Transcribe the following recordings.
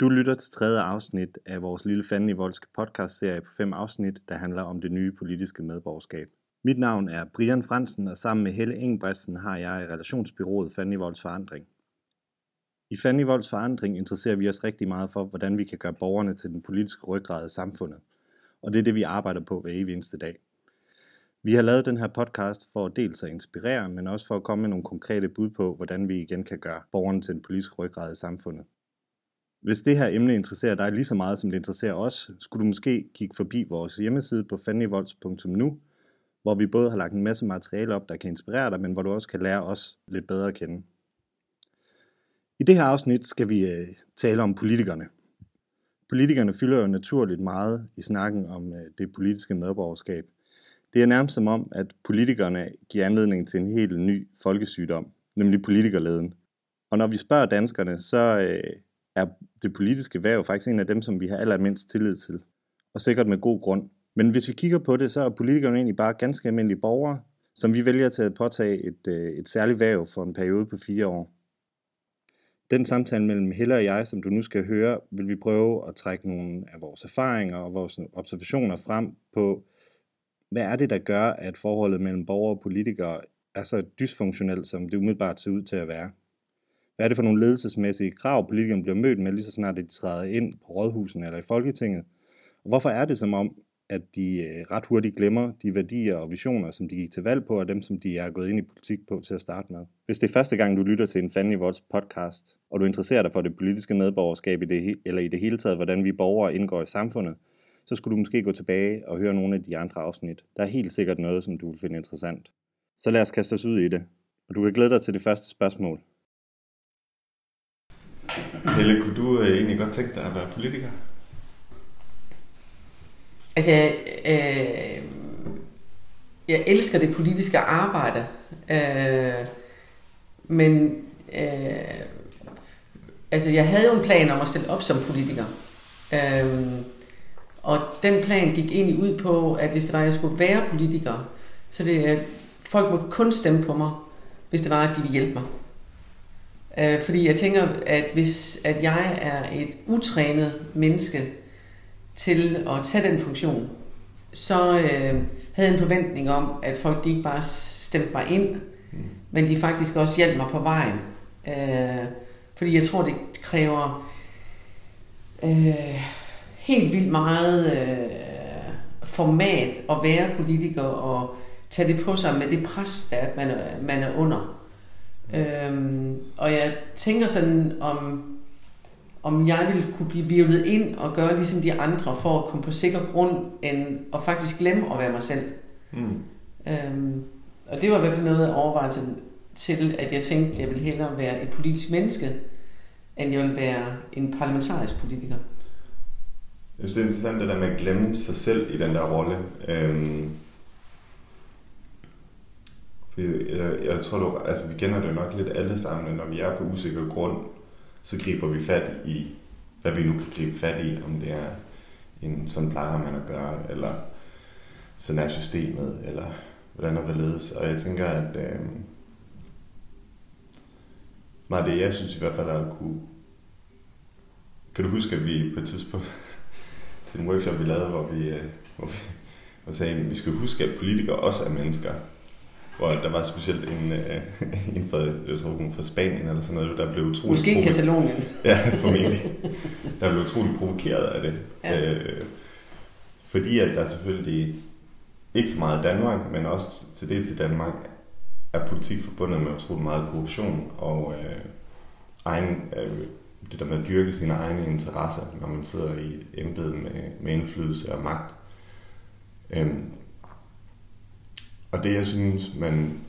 Du lytter til tredje afsnit af vores lille fanden i voldske podcast-serie på fem afsnit, der handler om det nye politiske medborgerskab. Mit navn er Brian Fransen, og sammen med Helle Ingebrigtsen har jeg relationsbyrået Fanden i Volds Forandring. I Fanden i Volds Forandring interesserer vi os rigtig meget for, hvordan vi kan gøre borgerne til den politiske ryggrad af samfundet. Og det er det, vi arbejder på hver evig eneste dag. Vi har lavet den her podcast for at dels at inspirere, men også for at komme med nogle konkrete bud på, hvordan vi igen kan gøre borgerne til den politiske ryggrad af samfundet. Hvis det her emne interesserer dig lige så meget, som det interesserer os, skulle du måske kigge forbi vores hjemmeside på fannyvolds.nu, hvor vi både har lagt en masse materiale op, der kan inspirere dig, men hvor du også kan lære os lidt bedre at kende. I det her afsnit skal vi øh, tale om politikerne. Politikerne fylder jo naturligt meget i snakken om øh, det politiske medborgerskab. Det er nærmest som om, at politikerne giver anledning til en helt ny folkesygdom, nemlig politikerleden. Og når vi spørger danskerne, så øh, er det politiske værv faktisk en af dem, som vi har allermindst tillid til. Og sikkert med god grund. Men hvis vi kigger på det, så er politikerne egentlig bare ganske almindelige borgere, som vi vælger til at påtage et, øh, et særligt værv for en periode på fire år. Den samtale mellem Helle og jeg, som du nu skal høre, vil vi prøve at trække nogle af vores erfaringer og vores observationer frem på, hvad er det, der gør, at forholdet mellem borgere og politikere er så dysfunktionelt, som det umiddelbart ser ud til at være. Hvad er det for nogle ledelsesmæssige krav, politikerne bliver mødt med, lige så snart de træder ind på rådhusen eller i Folketinget? Og hvorfor er det som om, at de øh, ret hurtigt glemmer de værdier og visioner, som de gik til valg på, og dem, som de er gået ind i politik på til at starte med. Hvis det er første gang, du lytter til en fan i vores podcast, og du interesserer dig for det politiske medborgerskab i det, eller i det hele taget, hvordan vi borgere indgår i samfundet, så skulle du måske gå tilbage og høre nogle af de andre afsnit. Der er helt sikkert noget, som du vil finde interessant. Så lad os kaste os ud i det. Og du kan glæde dig til det første spørgsmål. Helle, kunne du øh, egentlig godt tænke dig at være politiker? Altså, øh, jeg elsker det politiske arbejde, øh, men øh, altså, jeg havde jo en plan om at stille op som politiker. Øh, og den plan gik egentlig ud på, at hvis det var, at jeg skulle være politiker, så det, at folk måtte kun stemme på mig, hvis det var, at de ville hjælpe mig. Øh, fordi jeg tænker, at hvis at jeg er et utrænet menneske til at tage den funktion, så øh, havde jeg en forventning om, at folk de ikke bare stemte mig ind, mm. men de faktisk også hjalp mig på vejen. Øh, fordi jeg tror, det kræver øh, helt vildt meget øh, format at være politiker og tage det på sig med det pres, der at man, man er under. Øhm, og jeg tænker sådan, om, om jeg ville kunne blive virvlet ind og gøre ligesom de andre for at komme på sikker grund, end at faktisk glemme at være mig selv. Mm. Øhm, og det var i hvert fald noget af overvejelsen til, at jeg tænkte, at jeg ville hellere være et politisk menneske, end jeg ville være en parlamentarisk politiker. Jeg synes, det er interessant det der med at glemme sig selv i den der rolle. Øhm, fordi jeg, jeg tror, du, altså, vi kender det jo nok lidt alle sammen, når vi er på usikker grund, så griber vi fat i, hvad vi nu kan gribe fat i, om det er en sådan plejer man at gøre, eller sådan er systemet, eller hvordan er ledes. Og jeg tænker, at øh, meget det, jeg synes i hvert fald er at kunne... Kan du huske, at vi på et tidspunkt til en workshop, vi lavede, hvor vi, øh, hvor vi, hvor vi sagde, at vi skal huske, at politikere også er mennesker hvor der var specielt en, øh, en fra, jeg tror, hun fra Spanien eller sådan noget, der blev utrolig... Måske Katalonien. ja, formentlig. Der blev utrolig provokeret af det. Ja. Øh, fordi at der selvfølgelig ikke så meget Danmark, men også til dels i Danmark, er politik forbundet med utrolig meget korruption og øh, egen, øh, det der med at dyrke sine egne interesser, når man sidder i et embede med, med indflydelse og magt. Øh, og det, jeg synes, man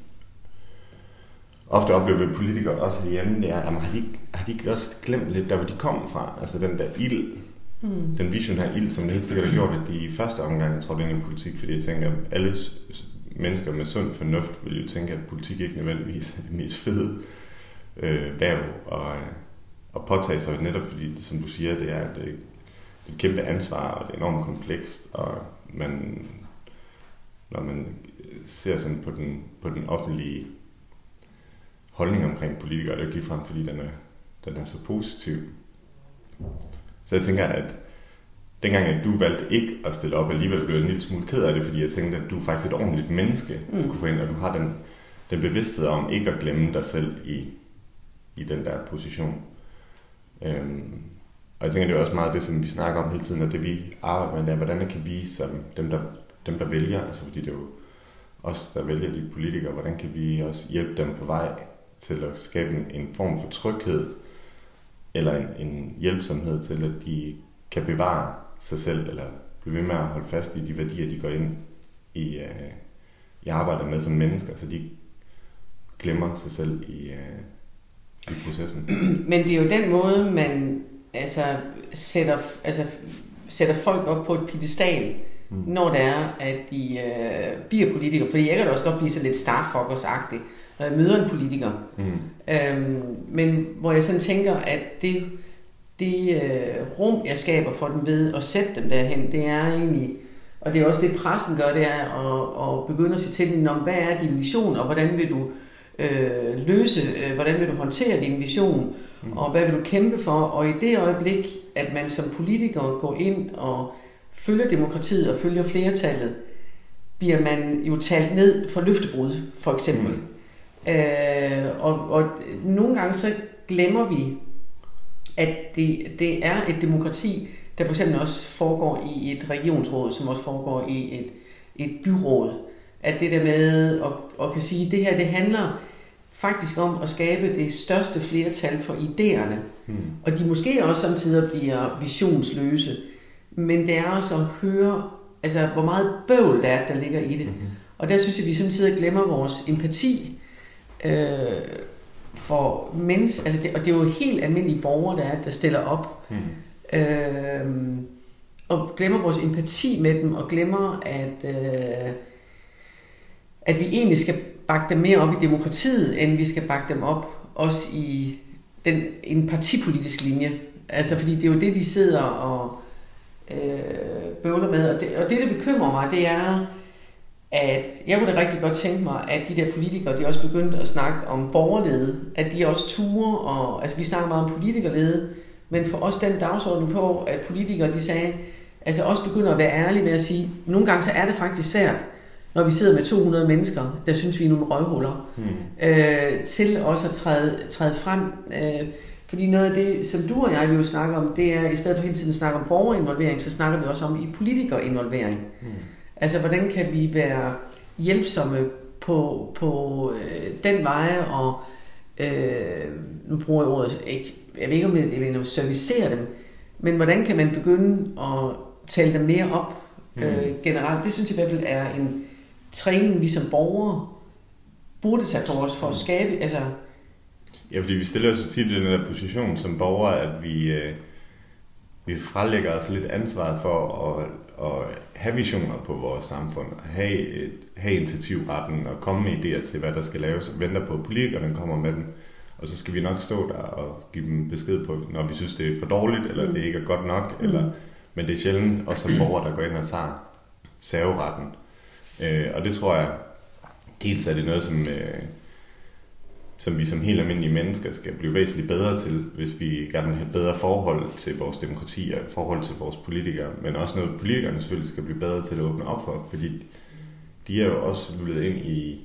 ofte oplever ved politikere også herhjemme, det er, at har de, har de ikke også glemt lidt, der hvor de kom fra? Altså den der ild, mm. den visionære ild, som det helt sikkert har gjort, at de i første omgang trådte ind i politik, fordi jeg tænker, at alle mennesker med sund fornuft vil jo tænke, at politik ikke nødvendigvis er det mest fede øh, værv og, og påtage sig netop fordi, som du siger, det er, det, det er et kæmpe ansvar, og det er enormt komplekst, og man, når man ser sådan på den, på den offentlige holdning omkring politikere, det er ikke ligefrem, fordi den er, den er så positiv. Så jeg tænker, at dengang, at du valgte ikke at stille op, alligevel blev jeg en lille smule ked af det, fordi jeg tænkte, at du er faktisk et ordentligt menneske, mm. kunne ind, og du har den, den bevidsthed om ikke at glemme dig selv i, i den der position. Øhm, og jeg tænker, det er også meget det, som vi snakker om hele tiden, og det vi arbejder med, er, hvordan kan vi som dem, der, dem, der vælger, altså fordi det er jo os, der vælger de politikere, hvordan kan vi også hjælpe dem på vej til at skabe en, en form for tryghed, eller en, en hjælpsomhed til, at de kan bevare sig selv, eller blive ved med at holde fast i de værdier, de går ind i, uh, i arbejdet med som mennesker, så de glemmer sig selv i, uh, i processen. Men det er jo den måde, man altså, sætter, altså, sætter folk op på et pedestal, mm. når det er, at de øh, bliver politikere. Fordi jeg kan da også godt blive så lidt starfuckers-agtig, når jeg møder en politiker. Mm. Øhm, men hvor jeg sådan tænker, at det, det øh, rum, jeg skaber for dem ved at sætte dem derhen, det er egentlig, og det er også det, pressen gør, det er at, at begynde at sige til dem, hvad er din vision, og hvordan vil du øh, løse, øh, hvordan vil du håndtere din vision, mm. og hvad vil du kæmpe for, og i det øjeblik, at man som politiker går ind og følger demokratiet og følger flertallet, bliver man jo talt ned for løftebrud, for eksempel. Mm. Øh, og, og nogle gange så glemmer vi, at det, det er et demokrati, der for eksempel også foregår i et regionsråd, som også foregår i et, et byråd. At det der med at, at kan sige, at det her det handler faktisk om at skabe det største flertal for idéerne. Mm. Og de måske også samtidig bliver visionsløse. Men det er også at høre, altså, hvor meget bøvl der er, der ligger i det. Mm-hmm. Og der synes jeg, vi samtidig glemmer vores empati øh, for mennesker. Altså det, og det er jo helt almindelige borgere, der, er, der stiller op. Mm. Øh, og glemmer vores empati med dem, og glemmer, at, øh, at vi egentlig skal bakke dem mere op i demokratiet, end vi skal bakke dem op også i den, en partipolitisk linje. Altså, fordi det er jo det, de sidder og øh, bøvler med. Og det, og det, der bekymrer mig, det er, at jeg kunne da rigtig godt tænke mig, at de der politikere, de også begyndte at snakke om borgerlede, at de også ture, og altså vi snakker meget om politikerlede, men for os den dagsorden på, at politikere, de sagde, altså også begynder at være ærlige med at sige, nogle gange så er det faktisk svært, når vi sidder med 200 mennesker, der synes vi er nogle røvhuller, hmm. øh, til også at træde, træde frem. Øh, fordi noget af det, som du og jeg vil jo snakke om, det er, i stedet for hele tiden at snakke om borgerinvolvering, så snakker vi også om i politikerinvolvering. Hmm. Altså, hvordan kan vi være hjælpsomme på, på øh, den vej, og øh, nu bruger jeg ordet, ikke, jeg ved ikke om det er at servicere dem, men hvordan kan man begynde at tale dem mere op øh, mm. generelt? Det synes jeg i hvert fald er en, træning, vi som borgere burde tage på os for at skabe, altså... Ja, fordi vi stiller os tit i den der position som borgere, at vi, øh, vi frelægger os lidt ansvaret for at, at have visioner på vores samfund, have, have initiativretten og komme med idéer til, hvad der skal laves, og venter på, at politikerne kommer med dem. Og så skal vi nok stå der og give dem besked på, når vi synes, det er for dårligt, eller mm. det ikke er godt nok, mm. eller, men det er sjældent også som borgere, der går ind og tager serveretten. Øh, og det tror jeg, dels er det noget, som, øh, som vi som helt almindelige mennesker skal blive væsentligt bedre til, hvis vi gerne vil have bedre forhold til vores demokrati og forhold til vores politikere, men også noget, politikerne selvfølgelig skal blive bedre til at åbne op for, fordi de er jo også blevet ind i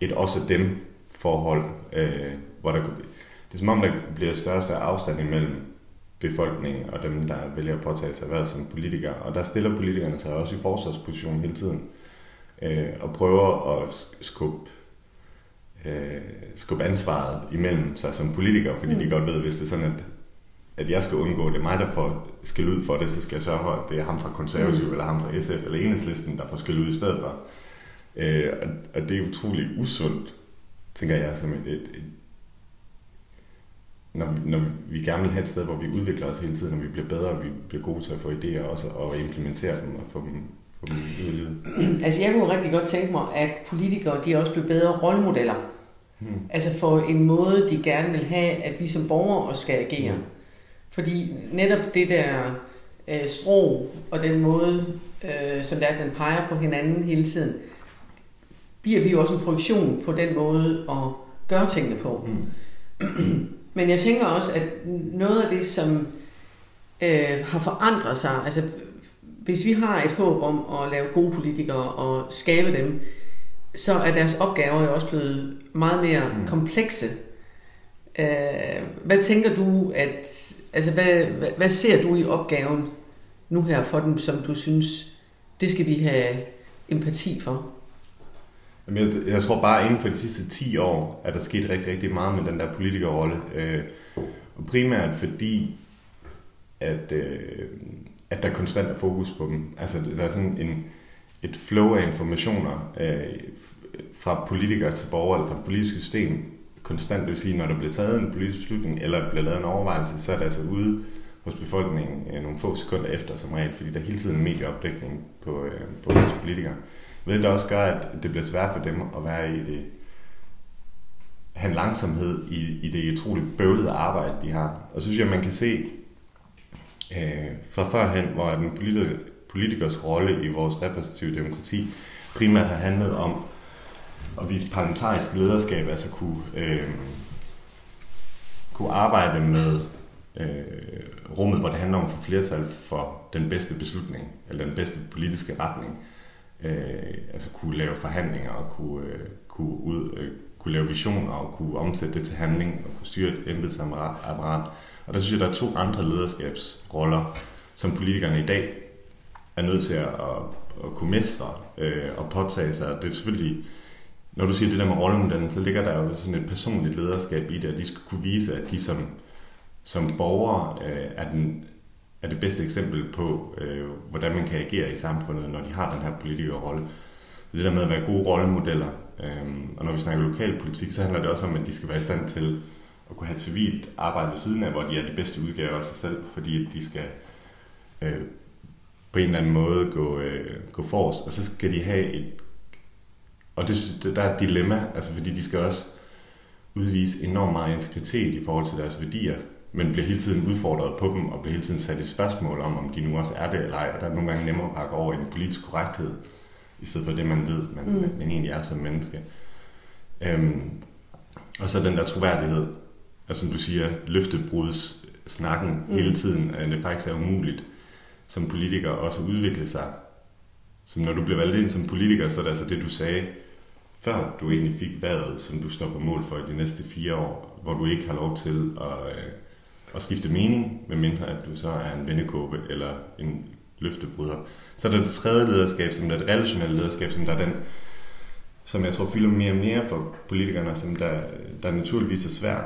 et også dem forhold, øh, hvor der, det er som om, der bliver største afstand imellem befolkningen og dem, der vælger at påtage sig hvad som politikere. Og der stiller politikerne sig også i forsvarsposition hele tiden øh, og prøver at skubbe, øh, skubbe ansvaret imellem sig som politiker, fordi mm. de godt ved, hvis det er sådan, at, at jeg skal undgå, det er mig, der får skal ud for det, så skal jeg sørge for, at det er ham fra konservativ, mm. eller ham fra SF, eller enhedslisten, der får skal ud i stedet for. Øh, og, og det er utrolig usundt, tænker jeg, som et, et, et når, når vi gerne vil have et sted, hvor vi udvikler os hele tiden, og vi bliver bedre, og vi bliver gode til at få idéer også, og implementere dem og få dem altså jeg kunne rigtig godt tænke mig, at politikere de også blev bedre rollemodeller. Hmm. Altså for en måde, de gerne vil have, at vi som borgere også skal agere. Hmm. Fordi netop det der øh, sprog og den måde, øh, som der er, at man peger på hinanden hele tiden, bliver vi jo også en projektion på den måde at gøre tingene på. Hmm. Men jeg tænker også, at noget af det, som øh, har forandret sig. Altså, hvis vi har et håb om at lave gode politikere og skabe dem, så er deres opgaver jo også blevet meget mere mm. komplekse. Øh, hvad tænker du, at, altså hvad, hvad, hvad ser du i opgaven nu her for dem, som du synes, det skal vi have empati for? Jamen, jeg, jeg tror bare, inden for de sidste 10 år, at der sket rigtig, rigtig meget med den der politikerrolle. Øh, og primært fordi, at, øh, at der konstant er fokus på dem. Altså, der er sådan en, et flow af informationer øh, fra politikere til borgere, eller fra det politiske system, konstant, det vil sige, når der bliver taget en politisk beslutning, eller bliver lavet en overvejelse, så er det altså ude hos befolkningen øh, nogle få sekunder efter som regel, fordi der er hele tiden medieopdækning på, øh, på vores politikere. Ved det også gør, at det bliver svært for dem at være i det, have en langsomhed i, i det utroligt bøvlede arbejde, de har. Og så synes jeg, man kan se øh, fra førhen, hvor den politiker, politikers rolle i vores repræsentative demokrati primært har handlet om at vise parlamentarisk lederskab, altså kunne, øh, kunne arbejde med øh, rummet, hvor det handler om at få flertal for den bedste beslutning, eller den bedste politiske retning. Øh, altså kunne lave forhandlinger og kunne, øh, kunne, ud, øh, kunne lave visioner og kunne omsætte det til handling og kunne styre et embedsapparat. Og der synes jeg, der er to andre lederskabsroller, som politikerne i dag er nødt til at, at, at kunne mestre øh, og påtage sig. Det er selvfølgelig, når du siger det der med rollemodellen, så ligger der jo sådan et personligt lederskab i det, at de skal kunne vise, at de som som borgere øh, er, den, er det bedste eksempel på, øh, hvordan man kan agere i samfundet, når de har den her politikerrolle. Så det der med at være gode rollemodeller, øh, og når vi snakker lokalpolitik, så handler det også om, at de skal være i stand til at kunne have et civilt arbejde ved siden af, hvor de er de bedste udgaver af sig selv, fordi de skal øh, på en eller anden måde gå, øh, gå forrest, og så skal de have et og det, der er et dilemma, altså fordi de skal også udvise enormt meget integritet i forhold til deres værdier, men bliver hele tiden udfordret på dem, og bliver hele tiden sat i spørgsmål om, om de nu også er det eller ej. Og der er nogle gange nemmere at pakke over i en politisk korrekthed, i stedet for det, man ved, man, mm. man egentlig er som menneske. Øhm, og så den der troværdighed, altså som du siger, løftebruds snakken mm. hele tiden, at det faktisk er umuligt som politiker også at udvikle sig. Som når du bliver valgt ind som politiker, så er det altså det, du sagde, før du egentlig fik været, som du står på mål for i de næste fire år, hvor du ikke har lov til at, øh, at skifte mening, medmindre at du så er en vennekåbe eller en løftebryder. Så er der det tredje lederskab, som er det relationelle lederskab, som der er den, som jeg tror fylder mere og mere for politikerne, som der, der naturligvis er svært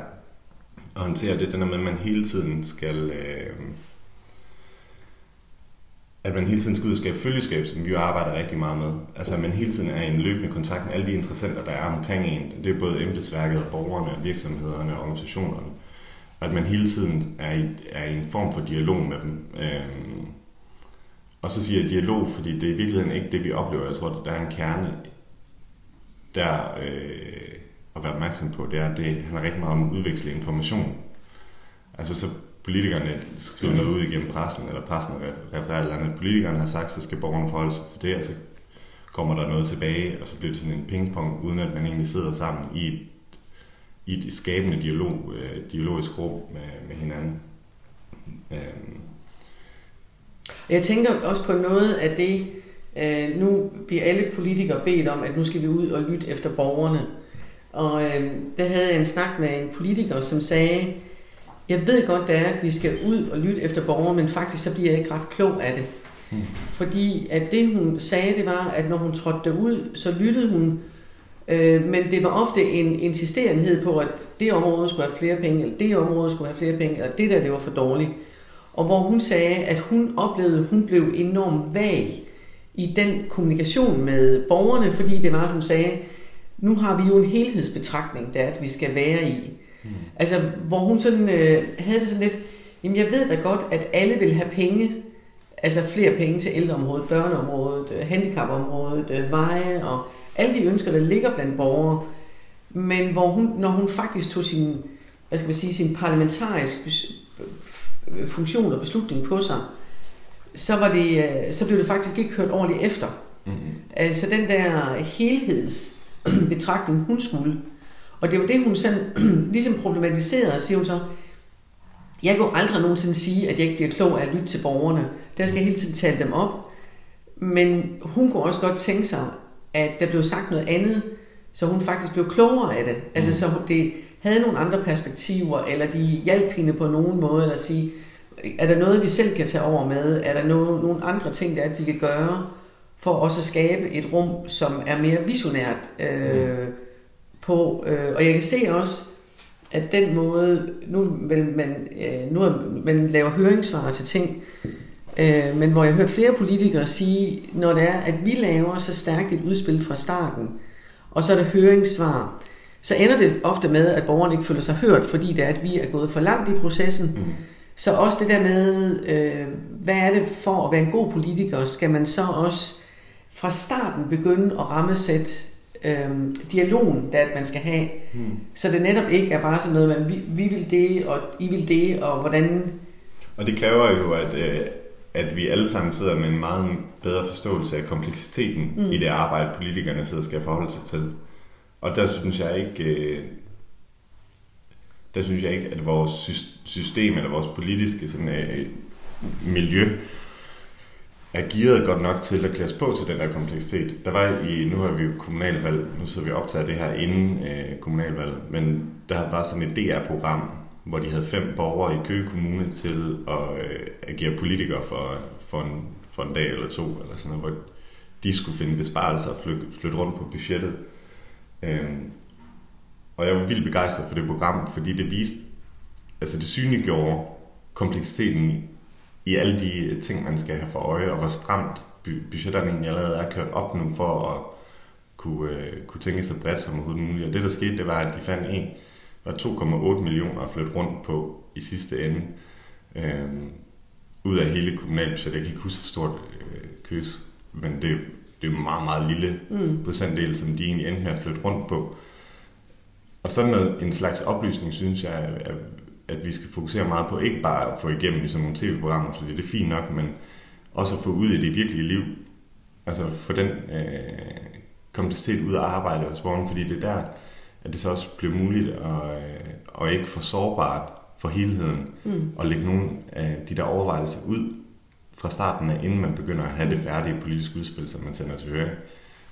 at håndtere det, den med, at man hele tiden skal... Øh, at man hele tiden skal ud og skabe følgeskab, som vi jo arbejder rigtig meget med. Altså at man hele tiden er i en løbende kontakt med alle de interessenter, der er omkring en. Det er både embedsværket, borgerne, virksomhederne og organisationerne at man hele tiden er i, er i en form for dialog med dem. Øhm, og så siger jeg dialog, fordi det er i virkeligheden ikke det, vi oplever. Jeg tror, der er en kerne, der øh, at være opmærksom på, det er, at det handler rigtig meget om at udveksle information. Altså så politikerne skriver noget ud igennem pressen, eller pressen refererer eller andet. Politikerne har sagt, så skal borgerne forholde sig til det, og så kommer der noget tilbage, og så bliver det sådan en pingpong, uden at man egentlig sidder sammen i et i et skabende dialog, øh, dialogisk rum med, med hinanden. Øh. Jeg tænker også på noget af det, øh, nu bliver alle politikere bedt om, at nu skal vi ud og lytte efter borgerne. Og øh, der havde jeg en snak med en politiker, som sagde, jeg ved godt, det er, at vi skal ud og lytte efter borgere, men faktisk så bliver jeg ikke ret klog af det. Hmm. Fordi at det hun sagde, det var, at når hun trådte ud, så lyttede hun Øh, men det var ofte en insisterenhed på, at det område skulle have flere penge, eller det område skulle have flere penge, eller det der, det var for dårligt. Og hvor hun sagde, at hun oplevede, at hun blev enormt vag i den kommunikation med borgerne, fordi det var, at hun sagde, nu har vi jo en helhedsbetragtning, der at vi skal være i. Mm. Altså, hvor hun sådan øh, havde det sådan lidt, jamen jeg ved da godt, at alle vil have penge, altså flere penge til ældreområdet, børneområdet, øh, handicapområdet, øh, veje og alle de ønsker, der ligger blandt borgere, men hvor hun, når hun faktisk tog sin, hvad skal man sige, sin parlamentarisk funktion og beslutning på sig, så, var det, øh, så blev det faktisk ikke kørt ordentligt efter. Mm-hmm. Altså den der helhedsbetragtning, hun skulle. Og det var det, hun sådan, ligesom problematiserede, siger hun så, Jeg kan jo aldrig nogensinde sige, at jeg ikke bliver klog af at lytte til borgerne. Der skal jeg hele tiden tale dem op. Men hun kunne også godt tænke sig, at der blev sagt noget andet, så hun faktisk blev klogere af det. Altså, så det havde nogle andre perspektiver, eller de hjalp hende på nogen måde, eller sige, er der noget, vi selv kan tage over med? Er der noget, nogle andre ting, der er, at vi kan gøre, for også at skabe et rum, som er mere visionært øh, på? Øh, og jeg kan se også, at den måde, nu vil man, øh, nu man laver høringssvar til ting, øh, men hvor jeg har hørt flere politikere sige, når det er, at vi laver så stærkt et udspil fra starten, og så er der høringssvar, så ender det ofte med, at borgerne ikke føler sig hørt, fordi det er, at vi er gået for langt i processen. Mm. Så også det der med, øh, hvad er det for at være en god politiker, skal man så også fra starten begynde at rammesætte øh, dialogen, der at man skal have. Mm. Så det netop ikke er bare sådan noget, at vi, vi vil det, og I vil det, og hvordan... Og det kræver jo, at, øh, at vi alle sammen sidder med en meget bedre forståelse af kompleksiteten mm. i det arbejde, politikerne sidder skal forholde sig til. Og der synes jeg ikke, øh, der synes jeg ikke, at vores system eller vores politiske sådan, øh, miljø er gearet godt nok til at klæde på til den der kompleksitet. Der var i, nu har vi jo kommunalvalg, nu så vi optaget det her inden øh, kommunalvalget, men der var sådan et DR-program, hvor de havde fem borgere i Køge Kommune til at øh, agere politikere for, for, en, for en dag eller to, eller sådan noget, hvor de skulle finde besparelser og flytte, flytte rundt på budgettet. Øh, og jeg var vildt begejstret for det program, fordi det viste, altså det synliggjorde kompleksiteten i, alle de ting, man skal have for øje, og hvor stramt budgetterne egentlig allerede er kørt op nu for at kunne, øh, kunne tænke så bredt som overhovedet muligt. Og det, der skete, det var, at de fandt en, var 2,8 millioner at flytte rundt på i sidste ende. Øh, ud af hele kommunalbudgettet. Jeg kan ikke huske, hvor stort øh, køs, men det, det er jo meget, meget lille mm. procentdel, som de egentlig endte med at flytte rundt på. Og sådan noget, en slags oplysning, synes jeg, at, at vi skal fokusere meget på, ikke bare at få igennem ligesom nogle tv-programmer, fordi det er fint nok, men også at få ud i det virkelige liv. Altså få den øh, kompleksitet ud af arbejde hos borgeren, fordi det er der, at det så også bliver muligt at, øh, og ikke for sårbart for helheden, mm. og lægge nogle af de der overvejelser ud fra starten af, inden man begynder at have det færdige politiske udspil, som man sender til høring.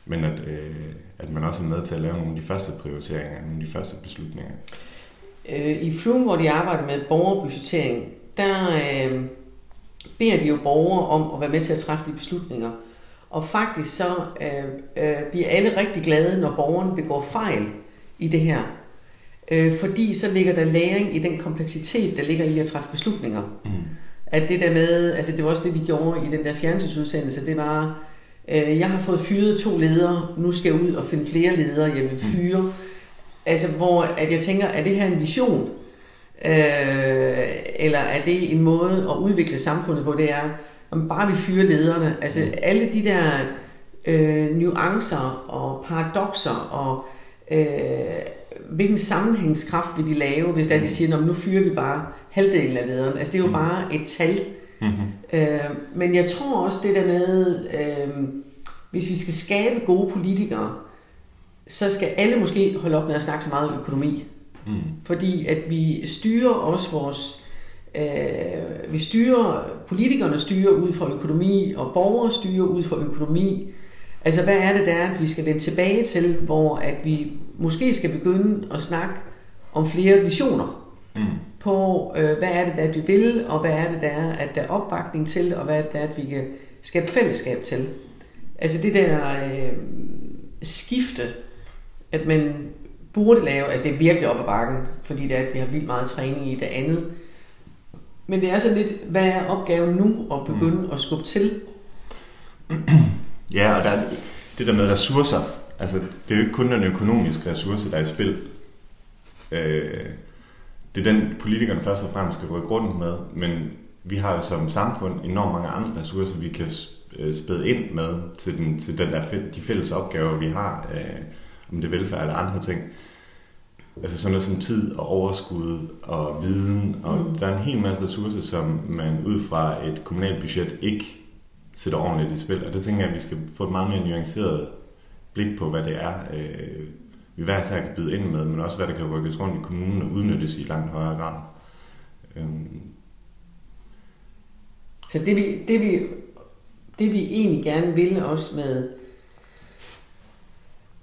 Men at, øh, at man også er med til at lave nogle af de første prioriteringer, nogle af de første beslutninger. Øh, I Flume, hvor de arbejder med borgerbudgettering, der øh, beder de jo borgere om at være med til at træffe de beslutninger. Og faktisk så øh, øh, bliver alle rigtig glade, når borgeren begår fejl i det her. Øh, fordi så ligger der læring i den kompleksitet, der ligger i at træffe beslutninger. Mm. At det der med, altså det var også det, de gjorde i den der fjernsynsudsendelse, det var, øh, jeg har fået fyret to ledere, nu skal jeg ud og finde flere ledere, jeg vil mm. fyre. Mm. Altså hvor at jeg tænker, er det her en vision? Øh, eller er det en måde at udvikle samfundet på? Det er, om bare vi fyrer lederne. Altså mm. alle de der øh, nuancer og paradoxer og øh, hvilken sammenhængskraft vil de lave, hvis der de siger, nu fyrer vi bare halvdelen af lederen. Altså det er jo mm. bare et tal. Mm-hmm. Øh, men jeg tror også det der med, øh, hvis vi skal skabe gode politikere, så skal alle måske holde op med at snakke så meget om økonomi. Mm. Fordi at vi styrer også vores... Øh, vi styrer, politikerne styrer ud fra økonomi, og borgere styrer ud fra økonomi. Altså hvad er det der, at vi skal vende tilbage til, hvor at vi måske skal begynde at snakke om flere visioner mm. på, øh, hvad er det der, at vi vil, og hvad er det der, at der er opbakning til, og hvad er det der, at vi kan skabe fællesskab til. Altså det der øh, skifte, at man burde lave, altså det er virkelig op ad bakken, fordi det er, at vi har vildt meget træning i det andet. Men det er så lidt, hvad er opgaven nu at begynde mm. at skubbe til? Ja, og der er det der med ressourcer, altså det er jo ikke kun den økonomiske ressource, der er i spil. Øh, det er den, politikerne først og fremmest skal rykke rundt med, men vi har jo som samfund enormt mange andre ressourcer, vi kan øh, spæde ind med til, den, til den der, de fælles opgaver, vi har, øh, om det er velfærd eller andre ting. Altså sådan noget som tid og overskud og viden, og mm. der er en hel masse ressourcer, som man ud fra et kommunalt budget ikke sætter ordentligt i spil. Og det tænker jeg, at vi skal få et meget mere nuanceret blik på, hvad det er, øh, vi hver især kan byde ind med, men også hvad der kan rykkes rundt i kommunen og udnyttes i langt højere grad. Øhm, Så det vi, det vi, det vi egentlig gerne vil også med,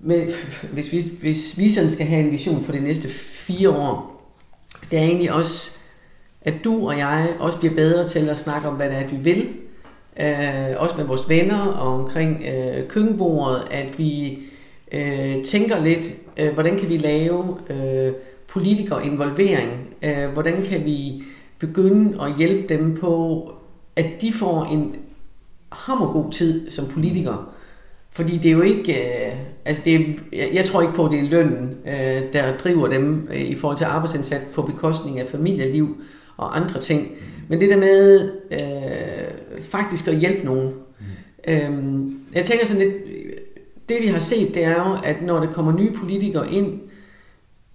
med hvis, vi, hvis vi sådan skal have en vision for de næste fire år, det er egentlig også, at du og jeg også bliver bedre til at snakke om, hvad det er, vi vil. Øh, også med vores venner og omkring øh, køkkenbordet, at vi øh, tænker lidt, øh, hvordan kan vi lave øh, politikerinvolvering? Øh, hvordan kan vi begynde at hjælpe dem på, at de får en hammergod tid som politikere? Fordi det er jo ikke, øh, altså det er, jeg, jeg tror ikke på, at det er lønnen, øh, der driver dem øh, i forhold til arbejdsindsat på bekostning af familieliv og andre ting. Men det der med øh, faktisk at hjælpe nogen. Mm. Øhm, jeg tænker sådan lidt, det vi har set, det er jo, at når der kommer nye politikere ind,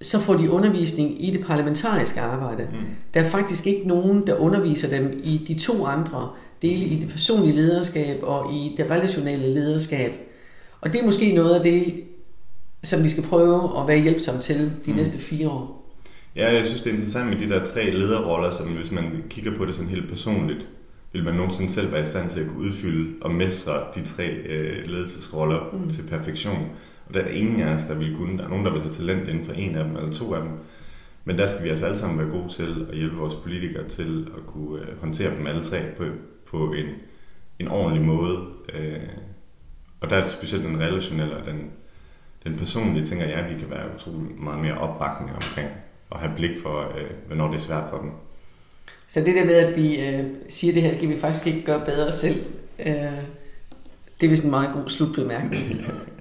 så får de undervisning i det parlamentariske arbejde. Mm. Der er faktisk ikke nogen, der underviser dem i de to andre dele, i det personlige lederskab og i det relationelle lederskab. Og det er måske noget af det, som vi skal prøve at være hjælpsomme til de mm. næste fire år. Ja, jeg synes, det er interessant med de der tre lederroller, som hvis man kigger på det sådan helt personligt, vil man nogensinde selv være i stand til at kunne udfylde og mestre de tre øh, ledelsesroller mm. til perfektion. Og der er ingen af os, der vil kunne. Der er nogen, der vil have talent inden for en af dem eller to af dem. Men der skal vi altså alle sammen være gode til at hjælpe vores politikere til at kunne øh, håndtere dem alle tre på, på en, en ordentlig måde. Øh, og der er det specielt den relationelle og den, den personlige, tænker jeg, vi kan være utrolig meget mere opbakning omkring og have blik for, øh, hvornår det er svært for dem. Så det der med, at vi øh, siger, det her kan vi faktisk ikke gøre bedre selv, øh, det er vist en meget god slutbemærkning.